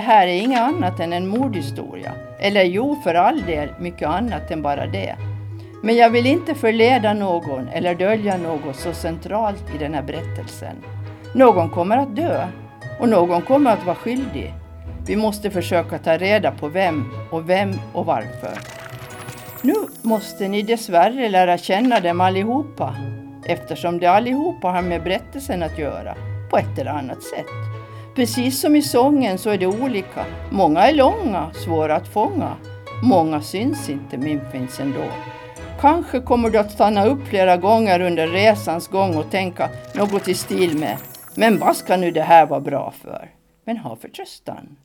Det här är inget annat än en mordhistoria. Eller jo, för all del, mycket annat än bara det. Men jag vill inte förleda någon eller dölja något så centralt i den här berättelsen. Någon kommer att dö och någon kommer att vara skyldig. Vi måste försöka ta reda på vem och vem och varför. Nu måste ni dessvärre lära känna dem allihopa eftersom de allihopa har med berättelsen att göra på ett eller annat sätt. Precis som i sången så är det olika. Många är långa, svåra att fånga. Många syns inte men finns ändå. Kanske kommer du att stanna upp flera gånger under resans gång och tänka något i stil med Men vad ska nu det här vara bra för? Men ha förtröstan.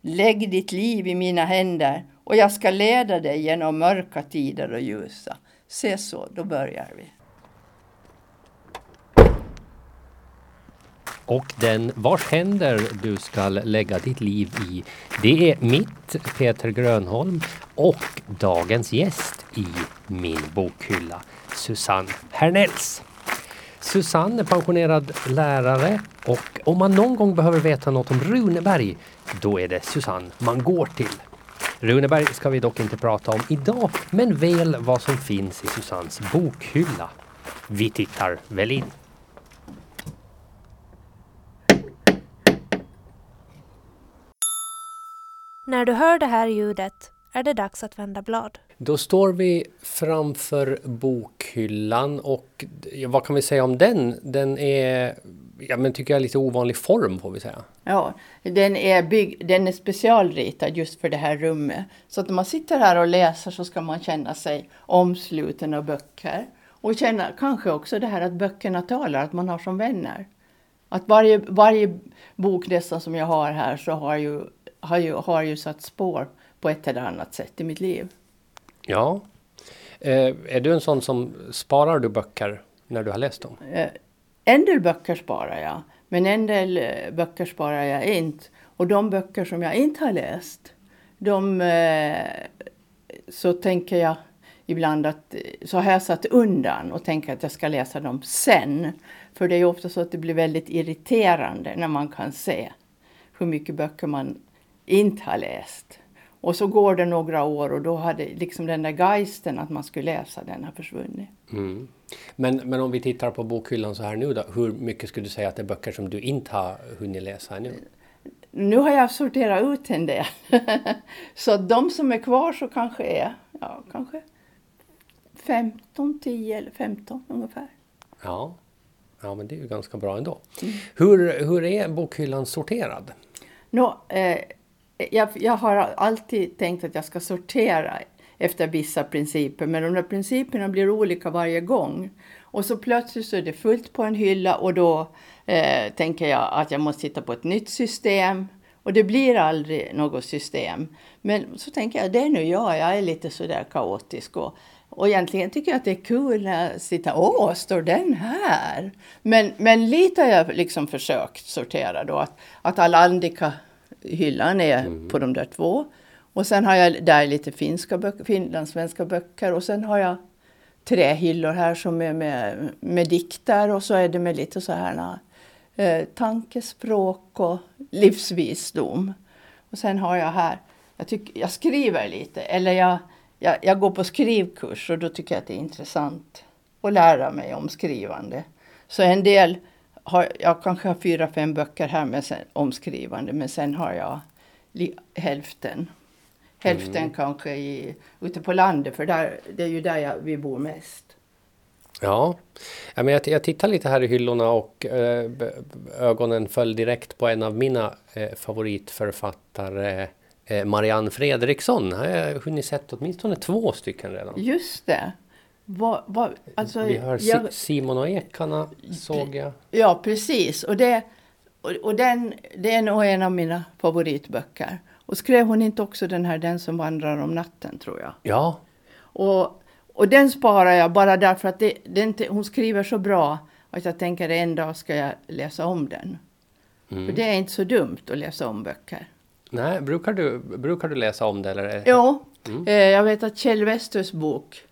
Lägg ditt liv i mina händer och jag ska leda dig genom mörka tider och ljusa. Se så, då börjar vi. Och den vars händer du ska lägga ditt liv i, det är mitt, Peter Grönholm, och dagens gäst i min bokhylla, Susanne Hernells. Susanne är pensionerad lärare och om man någon gång behöver veta något om Runeberg, då är det Susanne man går till. Runeberg ska vi dock inte prata om idag, men väl vad som finns i Susannes bokhylla. Vi tittar väl in. När du hör det här ljudet är det dags att vända blad. Då står vi framför bokhyllan och vad kan vi säga om den? Den är, ja men tycker jag, lite ovanlig form får vi säga. Ja, den är, bygg, den är specialritad just för det här rummet. Så att när man sitter här och läser så ska man känna sig omsluten av böcker. Och känna kanske också det här att böckerna talar, att man har som vänner. Att varje, varje bok nästan som jag har här så har ju, har ju, har ju satt spår på ett eller annat sätt i mitt liv. Ja. Eh, är du en sån som sparar du böcker när du har läst dem? Eh, en del böcker sparar jag, men en del eh, böcker sparar jag inte. Och de böcker som jag inte har läst, de eh, så tänker jag ibland att så har jag satt undan och tänker att jag ska läsa dem sen. För det är ju ofta så att det blir väldigt irriterande när man kan se hur mycket böcker man inte har läst. Och så går det några år och då hade liksom den där geisten att man skulle läsa den har försvunnit. Mm. Men, men om vi tittar på bokhyllan så här nu då, hur mycket skulle du säga att det är böcker som du inte har hunnit läsa ännu? Nu har jag sorterat ut en del. så de som är kvar så kanske är, ja kanske 15, 10 eller 15 ungefär. Ja, ja men det är ju ganska bra ändå. Mm. Hur, hur är bokhyllan sorterad? Nå, eh, jag, jag har alltid tänkt att jag ska sortera efter vissa principer, men de där principerna blir olika varje gång. Och så plötsligt så är det fullt på en hylla och då eh, tänker jag att jag måste titta på ett nytt system. Och det blir aldrig något system. Men så tänker jag, det är nu jag, jag är lite sådär kaotisk. Och, och egentligen tycker jag att det är kul när jag sitter, åh, står den här? Men, men lite har jag liksom försökt sortera då, att, att Alandica hyllan är mm. på de där två. Och sen har jag där lite finska böcker, finlandssvenska böcker och sen har jag tre hyllor här som är med, med dikter och så är det med lite så här eh, tankespråk och livsvisdom. Och sen har jag här, jag, tycker, jag skriver lite, eller jag, jag, jag går på skrivkurs och då tycker jag att det är intressant att lära mig om skrivande. Så en del har, jag kanske har fyra, fem böcker här med sen, omskrivande men sen har jag li, hälften. Hälften mm. kanske i, ute på landet för där, det är ju där jag, vi bor mest. Ja, ja men jag, jag tittar lite här i hyllorna och eh, ögonen föll direkt på en av mina eh, favoritförfattare eh, Marianne Fredriksson. Har jag hunnit sett åtminstone två stycken redan. Just det. Vad, vad, alltså, Vi har jag, Simon och Ekarna såg jag. Ja, precis. Och, det, och, och, den, det är nog en av mina favoritböcker. Och skrev hon inte också den här Den som vandrar om natten, tror jag? Ja. Och, och den sparar jag bara därför att det, det hon skriver så bra att jag tänker en dag ska jag läsa om den. Mm. För det är inte så dumt att läsa om böcker. Nej, brukar du, brukar du läsa om det? Eller? Ja, mm. eh, jag vet att Kjell Westers bok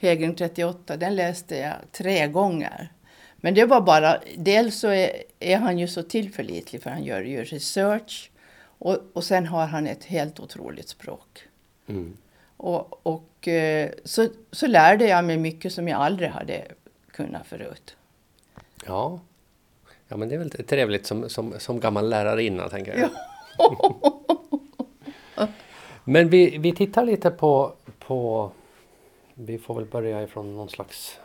Hägring 38, den läste jag tre gånger. Men det var bara, dels så är, är, han ju så tillförlitlig för han gör ju research Och, och sen har han ett helt otroligt språk. Mm. Och, och eh, så, så lärde jag mig mycket som jag aldrig hade kunnat förut. Ja. ja, men det är väl trevligt som, som, som gammal lärarinna, tänker jag. men vi, vi tittar lite på, på... Vi får väl börja ifrån någon slags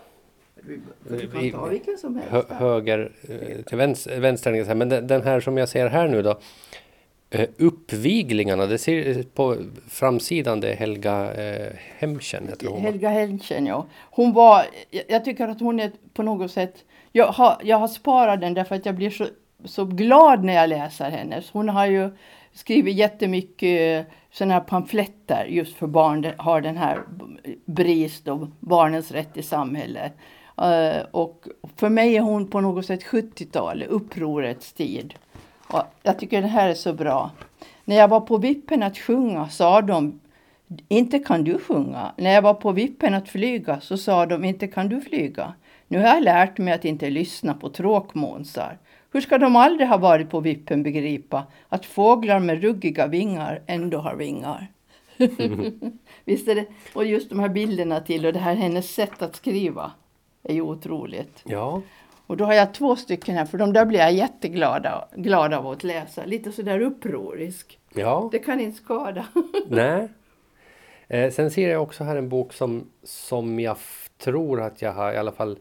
helst. hö, höger eh, till vänster, vänster. Men den, den här som jag ser här nu då. eh, Uppviglingarna, det ser på framsidan det är Helga eh, Hemchen heter hon. Helga Henschen, ja. Hon var, jag- jag tycker att hon är på något sätt, jag har, jag har sparat den därför att jag blir så, så glad när jag läser hennes. Hon har ju Skriver jättemycket eh, sådana här pamfletter just för barn, har den här BRIS då, barnens rätt i samhället. Eh, och för mig är hon på något sätt 70-tal, upprorets tid. Och jag tycker det här är så bra. När jag var på vippen att sjunga sa de inte kan du sjunga. När jag var på vippen att flyga så sa de inte kan du flyga. Nu har jag lärt mig att inte lyssna på tråkmånsar. Hur ska de aldrig ha varit på vippen begripa att fåglar med ruggiga vingar ändå har vingar? Visst är det? Och just de här bilderna till och det här hennes sätt att skriva är ju otroligt. Ja, Och då har jag två stycken här för de där blir jag jätteglad glad av att läsa. Lite sådär upprorisk. ja. Det kan inte skada. Nej. Eh, sen ser jag också här en bok som, som jag tror att jag har i alla fall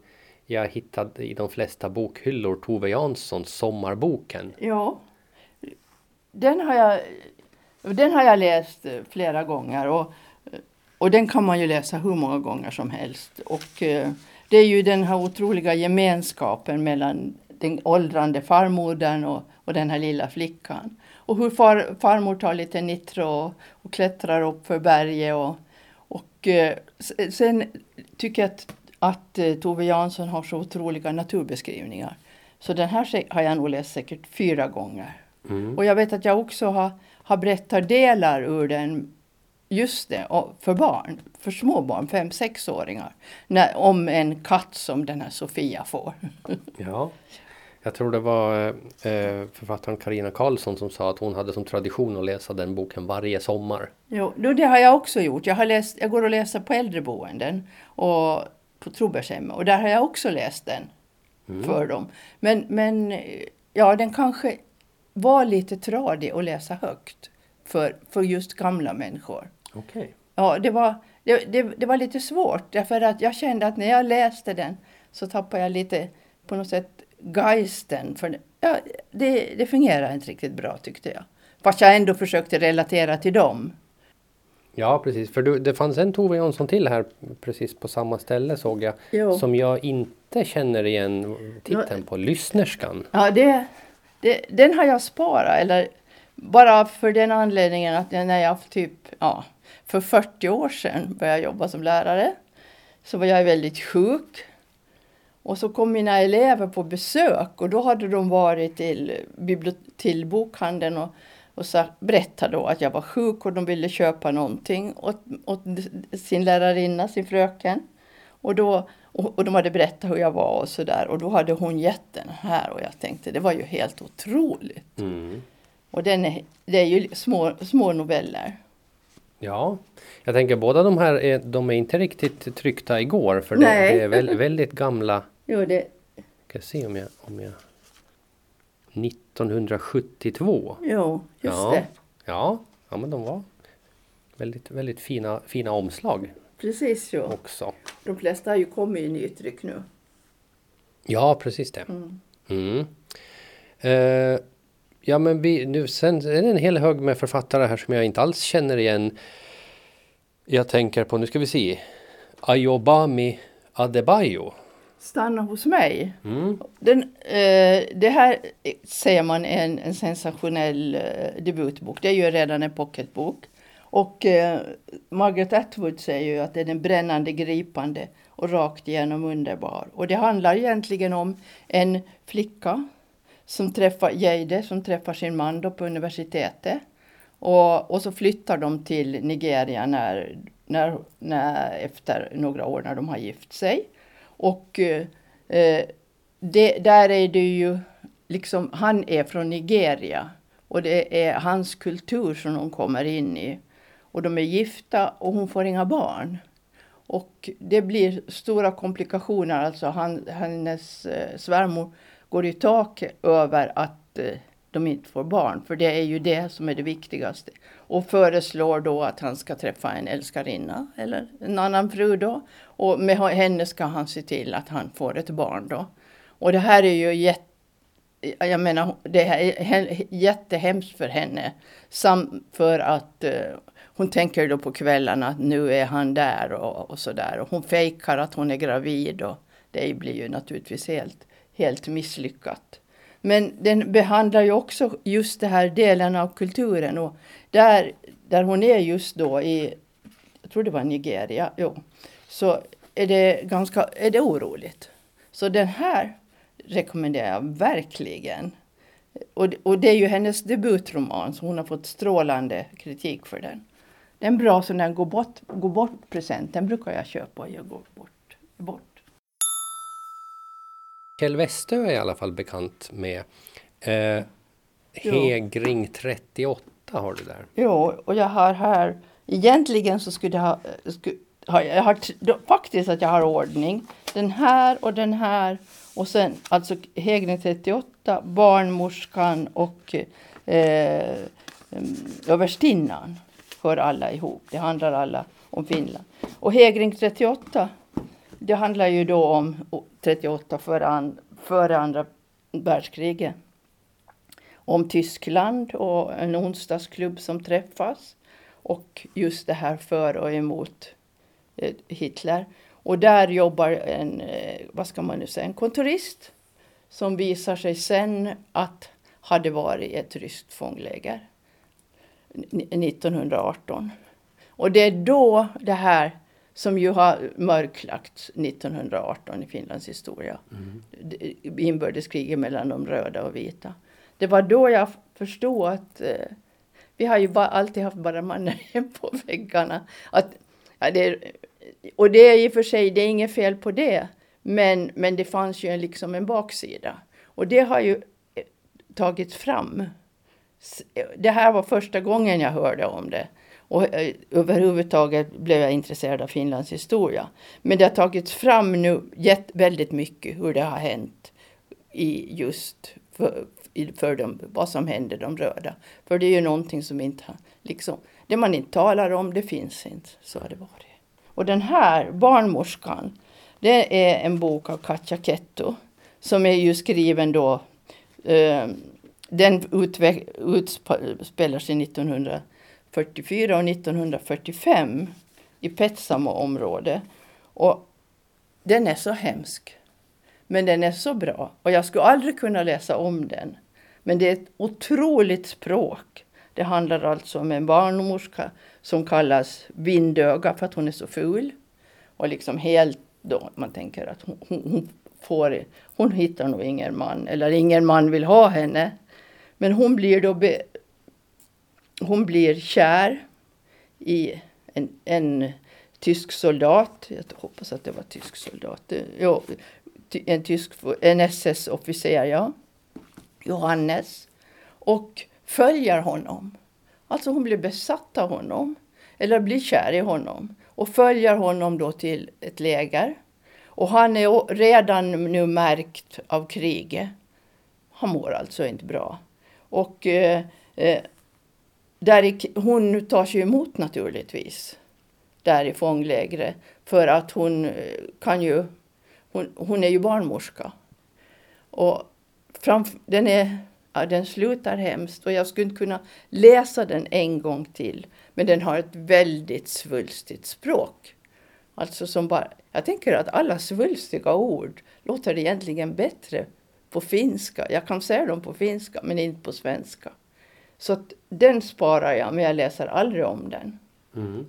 jag hittade i de flesta bokhyllor. Tove Janssons Sommarboken. Ja. Den har jag, den har jag läst eh, flera gånger och, och den kan man ju läsa hur många gånger som helst. Och eh, det är ju den här otroliga gemenskapen mellan den åldrande farmodern och, och den här lilla flickan. Och hur far, farmor tar lite nitro och, och klättrar upp för berget. Och, och eh, sen tycker jag att, att eh, Tove Jansson har så otroliga naturbeskrivningar. Så den här har jag nog läst säkert fyra gånger. Mm. Och jag vet att jag också har, har berättat delar ur den, just det, för barn, för småbarn, fem sexåringar. När, om en katt som den här Sofia får. Ja. Jag tror det var eh, författaren Karina Karlsson som sa att hon hade som tradition att läsa den boken varje sommar. Jo, det har jag också gjort. Jag, har läst, jag går och läser på äldreboenden och på Trobergshemmet och där har jag också läst den för dem. Men, men ja, den kanske var lite tradig att läsa högt för, för just gamla människor. Okej. Ja, det var, det, det, det var lite svårt därför att jag kände att när jag läste den så tappade jag lite på något sätt geisten. För ja, det, det fungerade inte riktigt bra tyckte jag. Fast jag ändå försökte relatera till dem. Ja precis, för du, det fanns en Tove Jansson till här precis på samma ställe såg jag. Jo. Som jag inte känner igen titeln på. Lyssnerskan. Ja, det, det, den har jag sparat. Eller bara för den anledningen att när jag typ, ja, för 40 år sedan började jobba som lärare så var jag väldigt sjuk. Och så kom mina elever på besök och då hade de varit till, till bokhandeln och, och så berättade då att jag var sjuk och de ville köpa någonting åt, åt sin lärarinna, sin fröken. Och, då, och, och de hade berättat hur jag var och sådär. Och då hade hon gett den här och jag tänkte det var ju helt otroligt. Mm. Och den är, det är ju små, små noveller. Ja, jag tänker båda de här är, de är inte riktigt tryckta igår för det, det är väl, väldigt gamla. Jo, det, Ska se om jag, om jag 1972. jo just ja. det. Ja, ja, men de var väldigt, väldigt fina, fina omslag Precis jo. också. De flesta har ju kommit i nytryck nu. Ja, precis det. Mm. Mm. Eh, ja, men vi, nu, sen är det en hel hög med författare här som jag inte alls känner igen. Jag tänker på, nu ska vi se, Ayobami Adebayo. Stanna hos mig. Mm. Den, eh, det här säger man är en, en sensationell eh, debutbok. Det är ju redan en pocketbok. Och eh, Margaret Atwood säger ju att det är den brännande, gripande och rakt igenom underbar. Och det handlar egentligen om en flicka som träffar Jade, som träffar sin man då på universitetet. Och, och så flyttar de till Nigeria när, när, när, efter några år när de har gift sig. Och eh, det, där är det ju liksom, han är från Nigeria Och det är hans kultur som hon kommer in i. Och de är gifta och hon får inga barn. Och det blir stora komplikationer. Alltså han, hennes eh, svärmor går i tak över att eh, de inte får barn. För det är ju det som är det viktigaste. Och föreslår då att han ska träffa en älskarinna eller en annan fru då. Och med henne ska han se till att han får ett barn då. Och det här är ju jätte jag menar, det är jättehemskt för henne. Sam, för att uh, hon tänker då på kvällarna att nu är han där och, och sådär. Och hon fejkar att hon är gravid och det blir ju naturligtvis helt, helt misslyckat. Men den behandlar ju också just den här delen av kulturen och där, där hon är just då i, jag tror det var Nigeria, jo, så är det ganska, är det oroligt. Så den här rekommenderar jag verkligen. Och, och det är ju hennes debutroman, så hon har fått strålande kritik för den. Det är en bra sån där gå bort, gå bort present, den brukar jag köpa och jag går bort. bort. Kjell Westö är i alla fall bekant med. Eh, Hegring 38 har du där. Jo, och jag har här, egentligen så skulle jag ha, skulle, har jag har, faktiskt att jag har ordning. Den här och den här och sen alltså Hegring 38, Barnmorskan och eh, Överstinnan hör alla ihop. Det handlar alla om Finland. Och Hegring 38, det handlar ju då om 38 före, an, före andra världskriget. Om Tyskland och en onsdagsklubb som träffas. Och just det här för och emot eh, Hitler. Och där jobbar en, eh, vad ska man nu säga, en kontorist som visar sig sen att hade varit ett ryskt fångläger 1918. Och det är då det här som ju har mörklagts 1918 i Finlands historia. Mm. Inbördeskriget mellan de röda och vita. Det var då jag förstod att eh, vi har ju bara, alltid haft bara mannen på väggarna. Att, ja, det, och det är i och för sig, det är inget fel på det. Men, men det fanns ju liksom en baksida. Och det har ju eh, tagits fram. Det här var första gången jag hörde om det. Och eh, överhuvudtaget blev jag intresserad av Finlands historia. Men det har tagits fram nu väldigt mycket hur det har hänt i just för, för dem, vad som hände de röda. För det är ju någonting som inte liksom, det man inte talar om, det finns inte. Så har det varit. Och den här, Barnmorskan, det är en bok av Katja Ketto som är ju skriven då eh, den utspelar sig 1944 och 1945 i Petsamo-området. Och den är så hemsk. Men den är så bra. Och jag skulle aldrig kunna läsa om den. Men det är ett otroligt språk. Det handlar alltså om en barnmorska som kallas vindöga för att hon är så ful. Och liksom helt då, man tänker att hon, hon, får, hon hittar nog ingen man, eller ingen man vill ha henne. Men hon blir då be, hon blir kär i en, en tysk soldat. Jag hoppas att det var tysk soldat. Jo, en, tysk, en SS-officer, ja. Johannes. Och följer honom. Alltså hon blir besatt av honom. Eller blir kär i honom. Och följer honom då till ett läger. Och han är redan nu märkt av kriget. Han mår alltså inte bra. Och eh, eh, där hon tar sig emot naturligtvis. Där i fånglägret. För att hon eh, kan ju, hon, hon är ju barnmorska. Och fram, den, är, ja, den slutar hemskt och jag skulle inte kunna läsa den en gång till. Men den har ett väldigt svulstigt språk. Alltså som bara, jag tänker att alla svulstiga ord låter egentligen bättre på finska. Jag kan säga dem på finska men inte på svenska. Så den sparar jag men jag läser aldrig om den. Mm.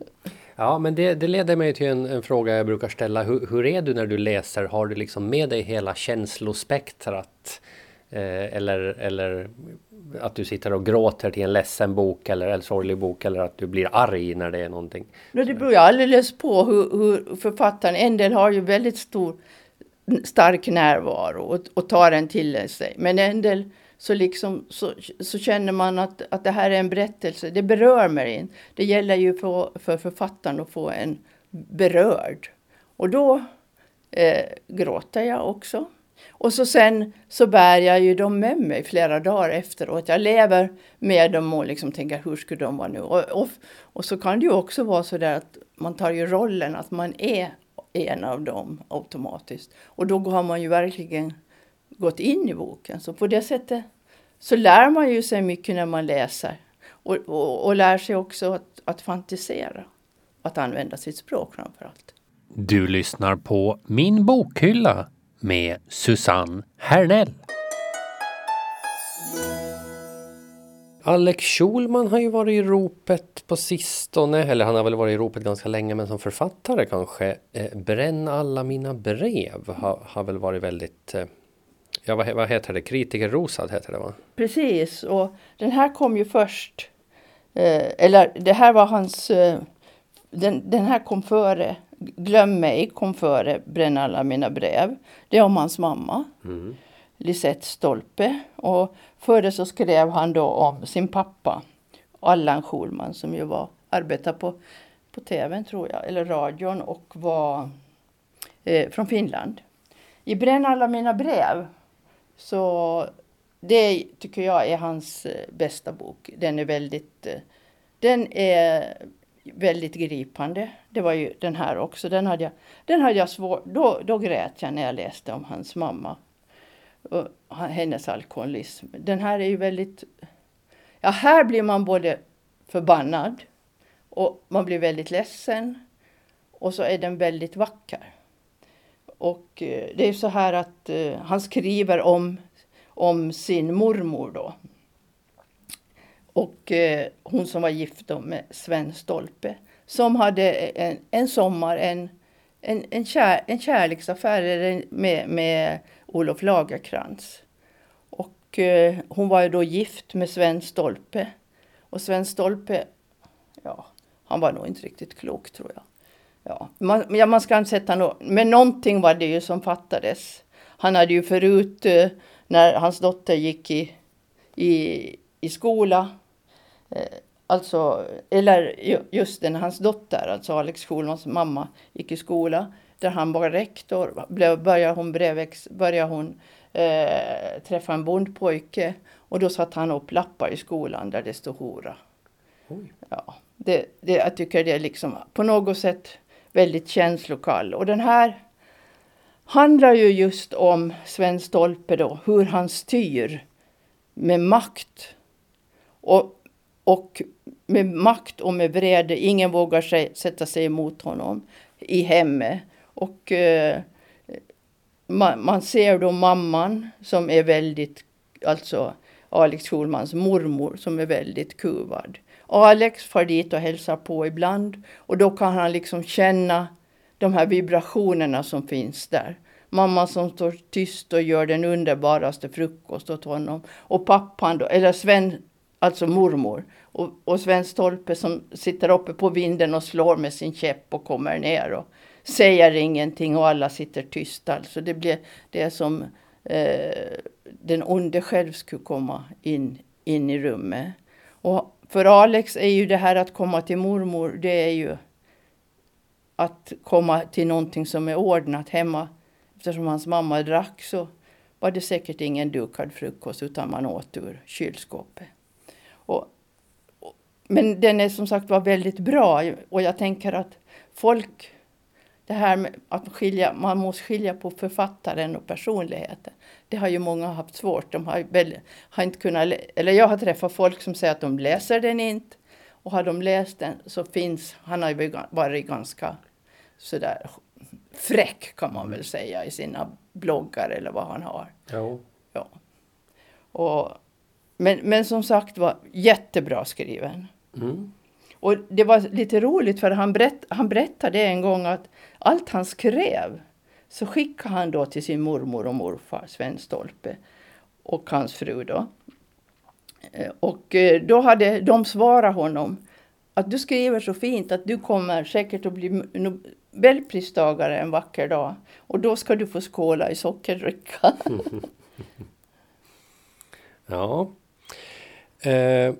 Ja men det, det, leder mig till en, en, fråga jag brukar ställa. Hur, hur, är du när du läser? Har du liksom med dig hela känslospektrat? Eh, eller, eller att du sitter och gråter till en ledsen bok eller en sorglig bok eller att du blir arg när det är någonting? Det beror ju alldeles på hur, hur författaren, en del har ju väldigt stor stark närvaro och, och tar en till sig. Men en del så, liksom, så, så känner man att, att det här är en berättelse. Det berör mig. Det gäller ju för, för författaren att få en berörd. Och då eh, gråter jag också. Och så sen så bär jag ju dem med mig flera dagar efteråt. Jag lever med dem och liksom tänker hur skulle de vara nu? Och, och, och så kan det ju också vara så där att man tar ju rollen att man är en av dem automatiskt. Och då har man ju verkligen gått in i boken. Så på det sättet så lär man ju sig mycket när man läser. Och, och, och lär sig också att, att fantisera. Att använda sitt språk framför allt. Du lyssnar på Min bokhylla med Susanne Hernell. Alex Schulman har ju varit i ropet på sistone, eller han har väl varit i ropet ganska länge, men som författare kanske. Eh, Bränn alla mina brev har, har väl varit väldigt eh, Ja, vad, vad heter det? Kritikerrosad heter det va? Precis, och den här kom ju först. Eh, eller det här var hans... Eh, den, den här kom före. Glöm mig kom före Bränn alla mina brev. Det är om hans mamma. Mm. Lisette Stolpe. Och före så skrev han då om sin pappa. Allan Schulman som ju var, arbetade på, på tvn tror jag, eller radion och var eh, från Finland. I Bränn alla mina brev så det tycker jag är hans eh, bästa bok. Den är väldigt, eh, den är väldigt gripande. Det var ju den här också. Den hade jag, den hade jag svårt, då, då grät jag när jag läste om hans mamma. Och hennes alkoholism. Den här är ju väldigt, ja här blir man både förbannad och man blir väldigt ledsen. Och så är den väldigt vacker. Och eh, det är så här att eh, han skriver om, om sin mormor då. Och eh, hon som var gift då med Sven Stolpe. Som hade en, en sommar en, en, en, kär, en kärleksaffär med, med Olof Lagerkrans. Och hon var ju då gift med Sven Stolpe. Och Sven Stolpe, ja, han var nog inte riktigt klok tror jag. Ja, man, ja, man ska inte sätta något, men någonting var det ju som fattades. Han hade ju förut, eh, när hans dotter gick i, i, i skola, eh, alltså, eller just när hans dotter, alltså Alex Schulmans mamma, gick i skola, där han var rektor, började hon, brevväx, började hon eh, träffa en bondpojke och då satte han upp lappar i skolan där det stod hora. Oj. Ja, det, det, jag tycker det är liksom på något sätt väldigt känslokall. Och den här handlar ju just om Sven Stolpe då, hur han styr med makt. Och, och med makt och med vrede. Ingen vågar sig, sätta sig emot honom i hemmet. Och eh, man, man, ser då mamman som är väldigt, alltså Alex Schulmans mormor som är väldigt kuvad. Alex far dit och hälsar på ibland och då kan han liksom känna de här vibrationerna som finns där. Mamma som står tyst och gör den underbaraste frukost åt honom. Och pappan, då, eller Sven, alltså mormor. Och, och Sven Stolpe som sitter uppe på vinden och slår med sin käpp och kommer ner och säger ingenting och alla sitter tysta. Alltså det, blir, det är som eh, den onde själv skulle komma in, in i rummet. Och för Alex är ju det här att komma till mormor, det är ju att komma till någonting som är ordnat hemma. Eftersom hans mamma drack så var det säkert ingen dukad frukost utan man åt ur kylskåpet. Och, och, men den är som sagt var väldigt bra och jag tänker att folk det här med att skilja, man måste skilja på författaren och personligheten. Det har ju många haft svårt. De har, väl, har inte kunnat, eller jag har träffat folk som säger att de läser den inte. Och har de läst den så finns, han har ju varit ganska sådär fräck kan man väl säga i sina bloggar eller vad han har. Jo. Ja. Och, men, men som sagt var jättebra skriven. Mm. Och det var lite roligt för han, berätt, han berättade en gång att allt han skrev så skickade han då till sin mormor och morfar, Sven Stolpe och hans fru då. Eh, och eh, då hade de svarat honom att du skriver så fint att du kommer säkert att bli Nobelpristagare en vacker dag. Och då ska du få skåla i sockerdricka. Ja. Eh,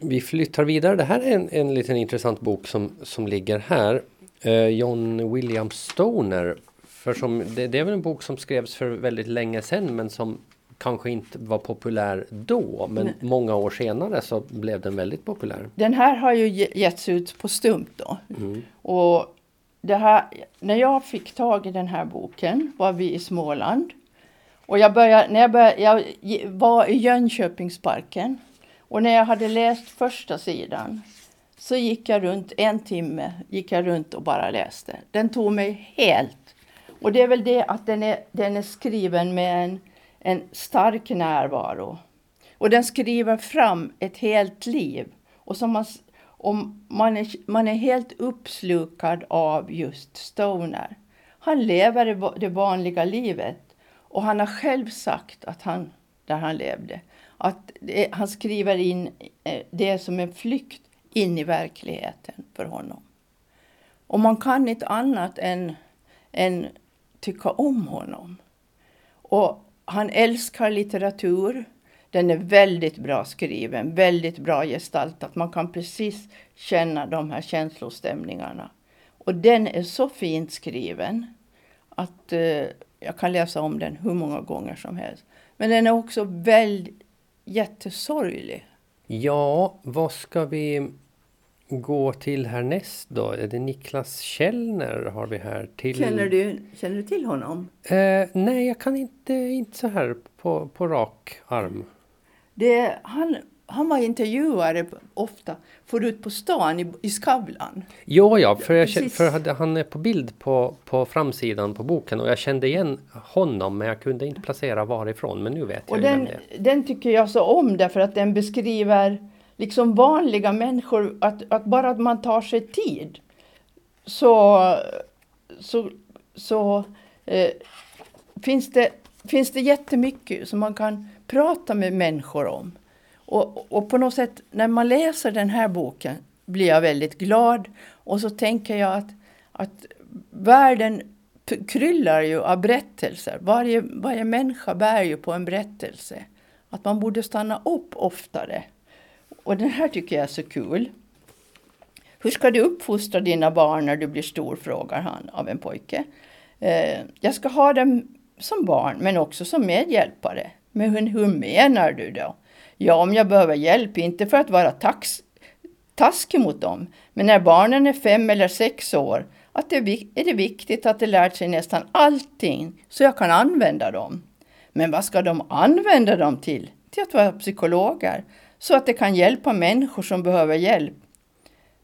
vi flyttar vidare. Det här är en, en liten intressant bok som, som ligger här. Eh, John William Stoner. För som, det, det är väl en bok som skrevs för väldigt länge sedan men som kanske inte var populär då. Men Nej. många år senare så blev den väldigt populär. Den här har ju ge- getts ut på stump då. Mm. Och det här, när jag fick tag i den här boken var vi i Småland. Och jag, började, när jag, började, jag var i Jönköpingsparken. Och när jag hade läst första sidan så gick jag runt en timme gick jag runt och bara läste. Den tog mig helt. Och det är väl det att den är, den är skriven med en, en stark närvaro. Och den skriver fram ett helt liv. Och som man, om man, är, man är helt uppslukad av just Stoner. Han lever det vanliga livet. Och han har själv sagt att han, där han levde, att det, han skriver in eh, det som en flykt in i verkligheten för honom. Och man kan inte annat än, än tycka om honom. Och han älskar litteratur. Den är väldigt bra skriven, väldigt bra gestaltat. Man kan precis känna de här känslostämningarna. Och den är så fint skriven att eh, jag kan läsa om den hur många gånger som helst. Men den är också väldigt jättesorglig. Ja, vad ska vi gå till härnäst då? Är det Niklas Källner har vi här till? Känner du, känner du till honom? Eh, nej, jag kan inte, inte så här på, på rak arm. Det, han, han var intervjuare ofta förut på stan i, i Skavlan. Jo, ja, för, jag, för han är på bild på, på framsidan på boken och jag kände igen honom men jag kunde inte placera varifrån. Men nu vet jag Och den, det den tycker jag så om därför att den beskriver liksom vanliga människor, att, att bara att man tar sig tid så, så, så eh, finns, det, finns det jättemycket som man kan prata med människor om. Och, och på något sätt när man läser den här boken blir jag väldigt glad och så tänker jag att, att världen kryllar ju av berättelser. Varje, varje människa bär ju på en berättelse. Att man borde stanna upp oftare. Och den här tycker jag är så kul. Hur ska du uppfostra dina barn när du blir stor? frågar han av en pojke. Eh, jag ska ha dem som barn, men också som medhjälpare. Men hur, hur menar du då? Ja, om jag behöver hjälp, inte för att vara tax, taskig mot dem, men när barnen är fem eller sex år att det är, är det viktigt att de lärt sig nästan allting så jag kan använda dem. Men vad ska de använda dem till? Till att vara psykologer, så att de kan hjälpa människor som behöver hjälp.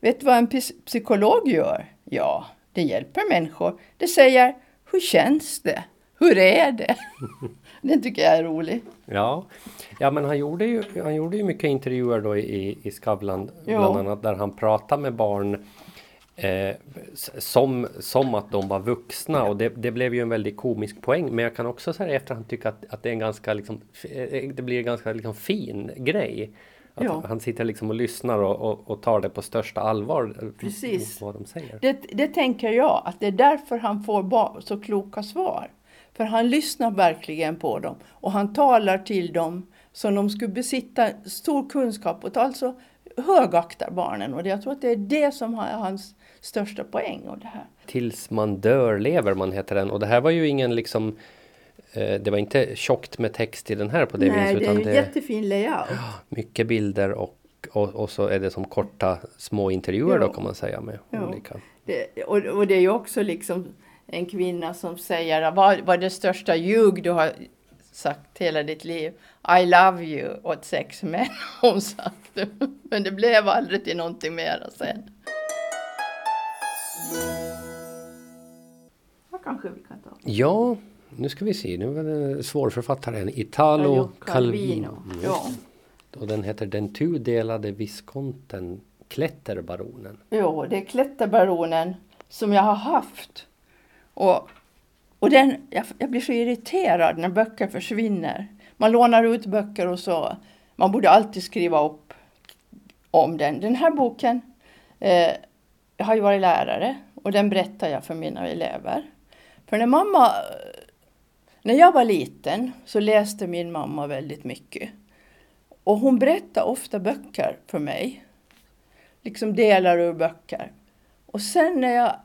Vet du vad en psykolog gör? Ja, det hjälper människor. Det säger, hur känns det? Hur är det? Den tycker jag är rolig. Ja, ja men han gjorde, ju, han gjorde ju mycket intervjuer då i, i Skavlan Ja. bland annat där han pratade med barn eh, som, som att de var vuxna och det, det blev ju en väldigt komisk poäng men jag kan också så här i efterhand tycka att, att det är en ganska liksom, eh, det blir en ganska liksom fin grej. Att Ja. Han sitter liksom och lyssnar och, och, och tar det på största allvar. eh, Precis. Vad de säger. Det, det tänker jag, att det är därför han får så kloka svar. För han lyssnar verkligen på dem och han talar till dem som de skulle besitta stor kunskap och alltså högaktar barnen. Och jag tror att det är det som är hans största poäng. Och det här. Tills man dör lever man heter den och det här var ju ingen liksom eh, det var inte tjockt med text i den här på det Nej, viset det är ju det jättefin layout. mycket bilder och, och, och så är det som korta små intervjuer då Ja. kan man säga med olika. Det, och, och det är ju också liksom en kvinna som säger vad var det största ljug du har sagt hela ditt liv? I love you åt sex män hon sagt. Men det blev aldrig till någonting mera sen. Vad kanske vi kan ta? Ja, nu ska vi se, nu var det svårförfattaren Italo Calvino. Mm. Ja. Och den heter Den tudelade viskonten Klätterbaronen. Jo, det är klätterbaronen som jag har haft. Och, och den, jag, jag blir så irriterad när böcker försvinner. Man lånar ut böcker och så. Man borde alltid skriva upp om den. Den här boken, eh, jag har ju varit lärare och den berättar jag för mina elever. För när mamma, När jag var liten så läste min mamma väldigt mycket. Och hon berättade ofta böcker för mig. Liksom delar ur böcker. Och sen när jag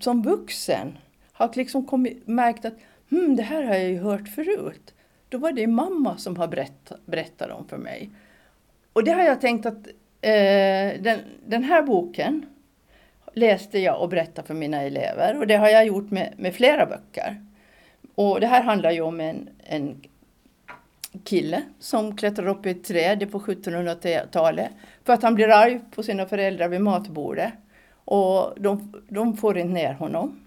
som vuxen har liksom kommit, märkt att hmm, det här har jag ju hört förut. Då var det mamma som har berättat, berättat dem för mig. Och det har jag tänkt att eh, den, den här boken läste jag och berättade för mina elever. Och det har jag gjort med, med flera böcker. Och det här handlar ju om en, en kille som klättrar upp i ett träd på 1700-talet för att han blir arg på sina föräldrar vid matbordet. Och de, de får inte ner honom.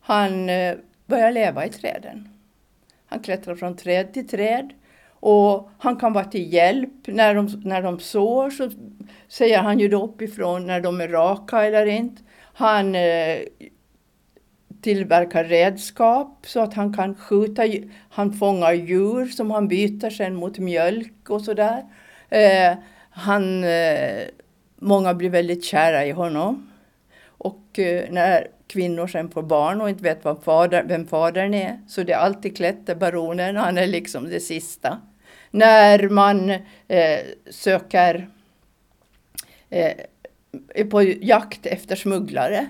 Han eh, börjar leva i träden. Han klättrar från träd till träd och han kan vara till hjälp. När de, när de sår så säger han ju då uppifrån när de är raka eller inte. Han eh, tillverkar redskap så att han kan skjuta, han fångar djur som han byter sen mot mjölk och sådär. Eh, han, eh, många blir väldigt kära i honom. Och eh, när kvinnor sen får barn och inte vet vad fader, vem fadern är, så det är alltid klätterbaronen, han är liksom det sista. När man eh, söker eh, är på jakt efter smugglare,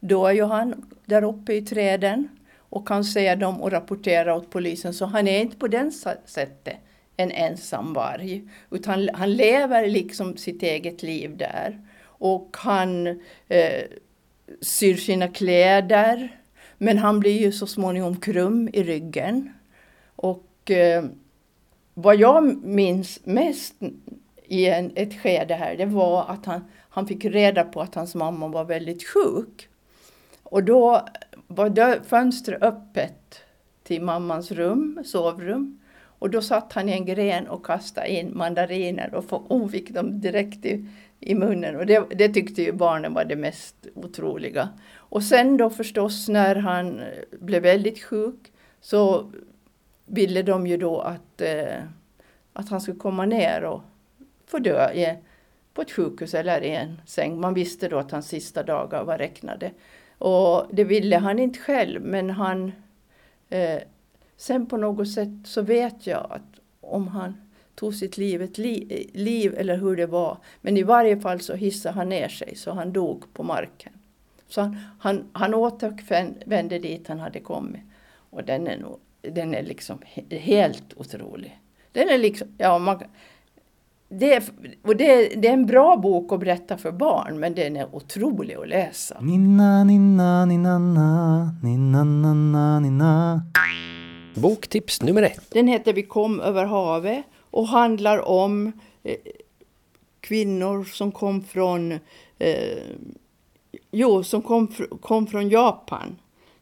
då är ju han där uppe i träden och kan se dem och rapportera åt polisen. Så han är inte på den sättet en ensam varg, utan han lever liksom sitt eget liv där. Och han eh, syr sina kläder, men han blir ju så småningom krum i ryggen. Och eh, vad jag minns mest i en, ett skede här, det var att han, han fick reda på att hans mamma var väldigt sjuk. Och då var fönstret öppet till mammans rum, sovrum. Och då satt han i en gren och kastade in mandariner och hon fick dem direkt i, i munnen. Och det, det, tyckte ju barnen var det mest otroliga. Och sen då förstås när han blev väldigt sjuk så ville de ju då att, eh, att han skulle komma ner och få dö i, på ett sjukhus eller i en säng. Man visste då att hans sista dagar var räknade. Och det ville han inte själv, men han... Eh, sen på något sätt så vet jag att om han tog sitt liv, ett li, liv eller hur det var, men i varje fall så hissade han ner sig så han dog på marken. Så han, han, han återvände dit han hade kommit. Och den är, nog, den är liksom helt otrolig. Den är liksom, ja, man, det är, och det, det, är en bra bok att berätta för barn, men den är otrolig att läsa. Ninna, ninna, ninna, ninna, ninna, ninna. Boktips nummer ett. Den heter Vi kom över havet och handlar om eh, kvinnor som kom från, eh, jo, som kom, kom från Japan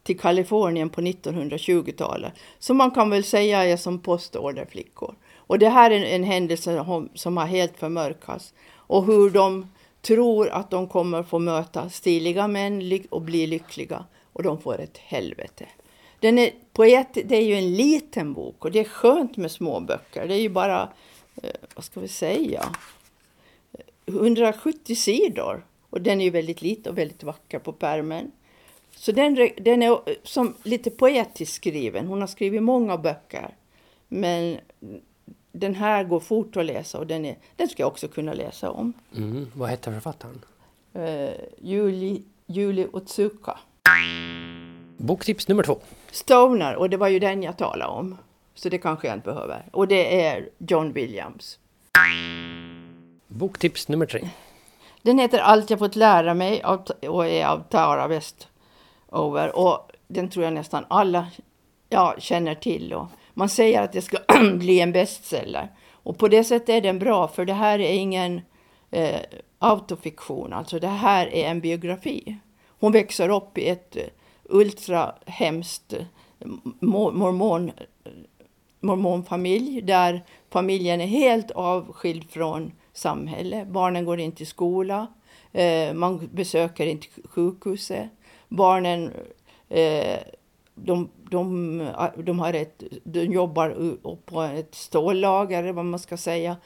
till Kalifornien på 1920-talet. Så man kan väl säga är som postorderflickor. Och det här är en händelse som har helt förmörkats. Och hur de tror att de kommer få möta stiliga män och bli lyckliga. Och de får ett helvete. Den är, på ett, det är ju en liten bok och det är skönt med små böcker. Det är ju bara, eh, vad ska vi säga, eh, 170 sidor. Och den är ju väldigt liten och väldigt vacker på pärmen. Så den, den är som lite poetiskt skriven. Hon har skrivit många böcker. Men den här går fort att läsa och den, är, den ska jag också kunna läsa om. Mm. Vad heter författaren? Uh, Julie, Julie Otsuka. Boktips nummer två. Stoner, och det var ju den jag talade om. Så det kanske jag inte behöver. Och det är John Williams. Boktips nummer tre. Den heter Allt jag fått lära mig och är av Tara Over. Och den tror jag nästan alla ja, känner till. Och man säger att det ska bli en bestseller. Och på det sättet är den bra, för det här är ingen eh, autofiktion, alltså det här är en biografi. Hon växer upp i ett eh, ultrahemskt eh, mormon, eh, mormonfamilj där familjen är helt avskild från samhället. Barnen går inte i skola, man besöker inte sjukhuset. Barnen eh, de, de, de, har ett, de jobbar på ett stållager, vad man ska säga,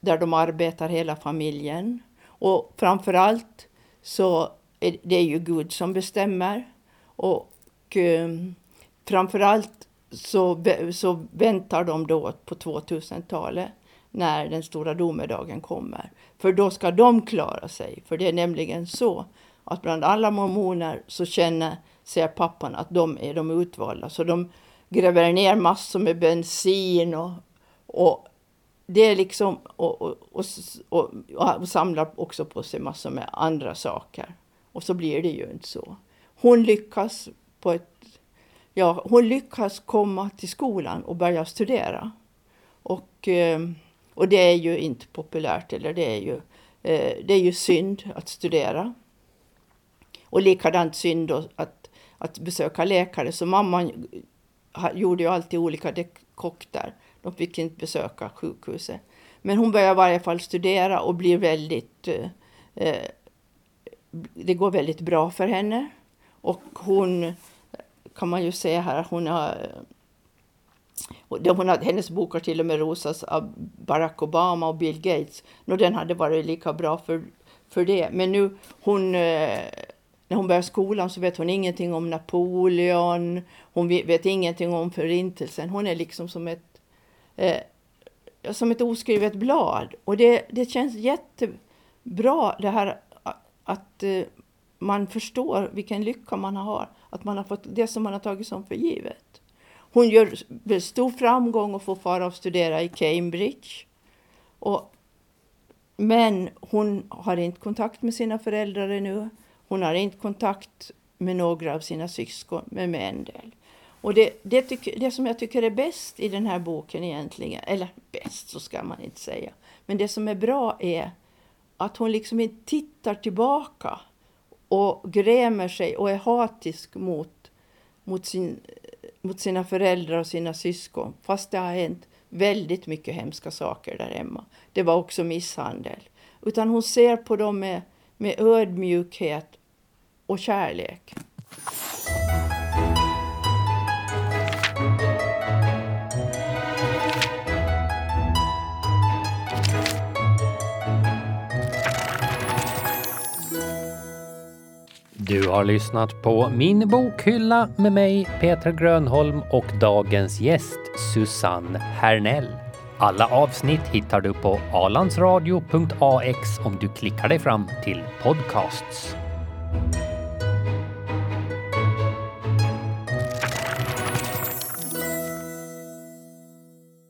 där de arbetar hela familjen. Och framför allt så är det ju Gud som bestämmer. Och eh, framför allt så, så väntar de då på 2000-talet när den stora domedagen kommer. För då ska de klara sig. För det är nämligen så att bland alla mormoner så känner sig pappan att de är de utvalda. Så de gräver ner massor med bensin och, och det är liksom och, och, och, och, och samlar också på sig massor med andra saker. Och så blir det ju inte så. Hon lyckas på ett Ja, hon lyckas komma till skolan och börja studera. Och, eh, och det är ju inte populärt, eller det är ju, eh, det är ju synd att studera. Och likadant synd då att, att besöka läkare. Så mamman gjorde ju alltid olika dekokter. De fick inte besöka sjukhuset. Men hon börjar i varje fall studera och blir väldigt... Eh, eh, det går väldigt bra för henne. Och hon kan man ju säga här, hon har... Hon har hennes bok har till och med rosats av Barack Obama och Bill Gates. Och den hade varit lika bra för, för det. Men nu, hon, eh, när hon börjar skolan så vet hon ingenting om Napoleon. Hon vet, ingenting om Förintelsen. Hon är liksom som ett, eh, som ett oskrivet blad. Och det, det känns jättebra det här att eh, man förstår vilken lycka man har. Att man har fått det som man har tagit som för givet. Hon gör stor framgång och får fara och studera i Cambridge. Och, men hon har inte kontakt med sina föräldrar ännu. Hon har inte kontakt med några av sina syskon, men med en del. Och det, det, tycker, det som jag tycker är bäst i den här boken egentligen, eller bäst så ska man inte säga, men det som är bra är att hon liksom inte tittar tillbaka och grämer sig och är hatisk mot, mot, sin, mot sina föräldrar och sina syskon. Fast det har hänt väldigt mycket hemska saker där hemma. Det var också misshandel. Utan hon ser på dem med, med ödmjukhet och kärlek. Du har lyssnat på Min bokhylla med mig, Peter Grönholm och dagens gäst, Susanne Hernell. Alla avsnitt hittar du på alandsradio.ax om du klickar dig fram till podcasts.